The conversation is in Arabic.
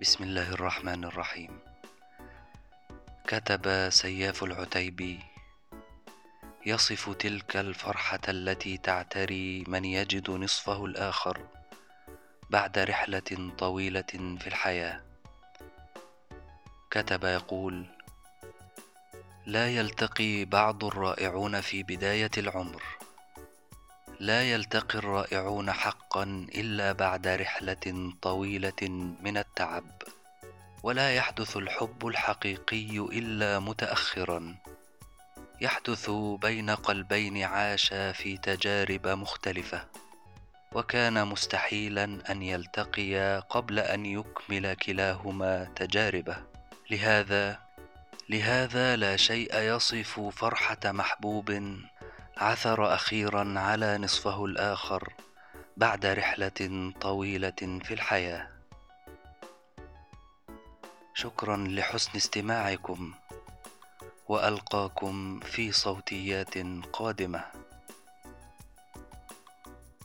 بسم الله الرحمن الرحيم. كتب سياف العتيبي يصف تلك الفرحة التي تعتري من يجد نصفه الآخر بعد رحلة طويلة في الحياة. كتب يقول لا يلتقي بعض الرائعون في بداية العمر. لا يلتقي الرائعون حقا إلا بعد رحلة طويلة من التعب ولا يحدث الحب الحقيقي إلا متاخرا. يحدث بين قلبين عاشا في تجارب مختلفة وكان مستحيلا أن يلتقيا قبل أن يكمل كلاهما تجاربه. لهذا لهذا لا شيء يصف فرحة محبوب عثر أخيرا على نصفه الآخر بعد رحلة طويلة في الحياة. شكرا لحسن استماعكم وألقاكم في صوتيات قادمة.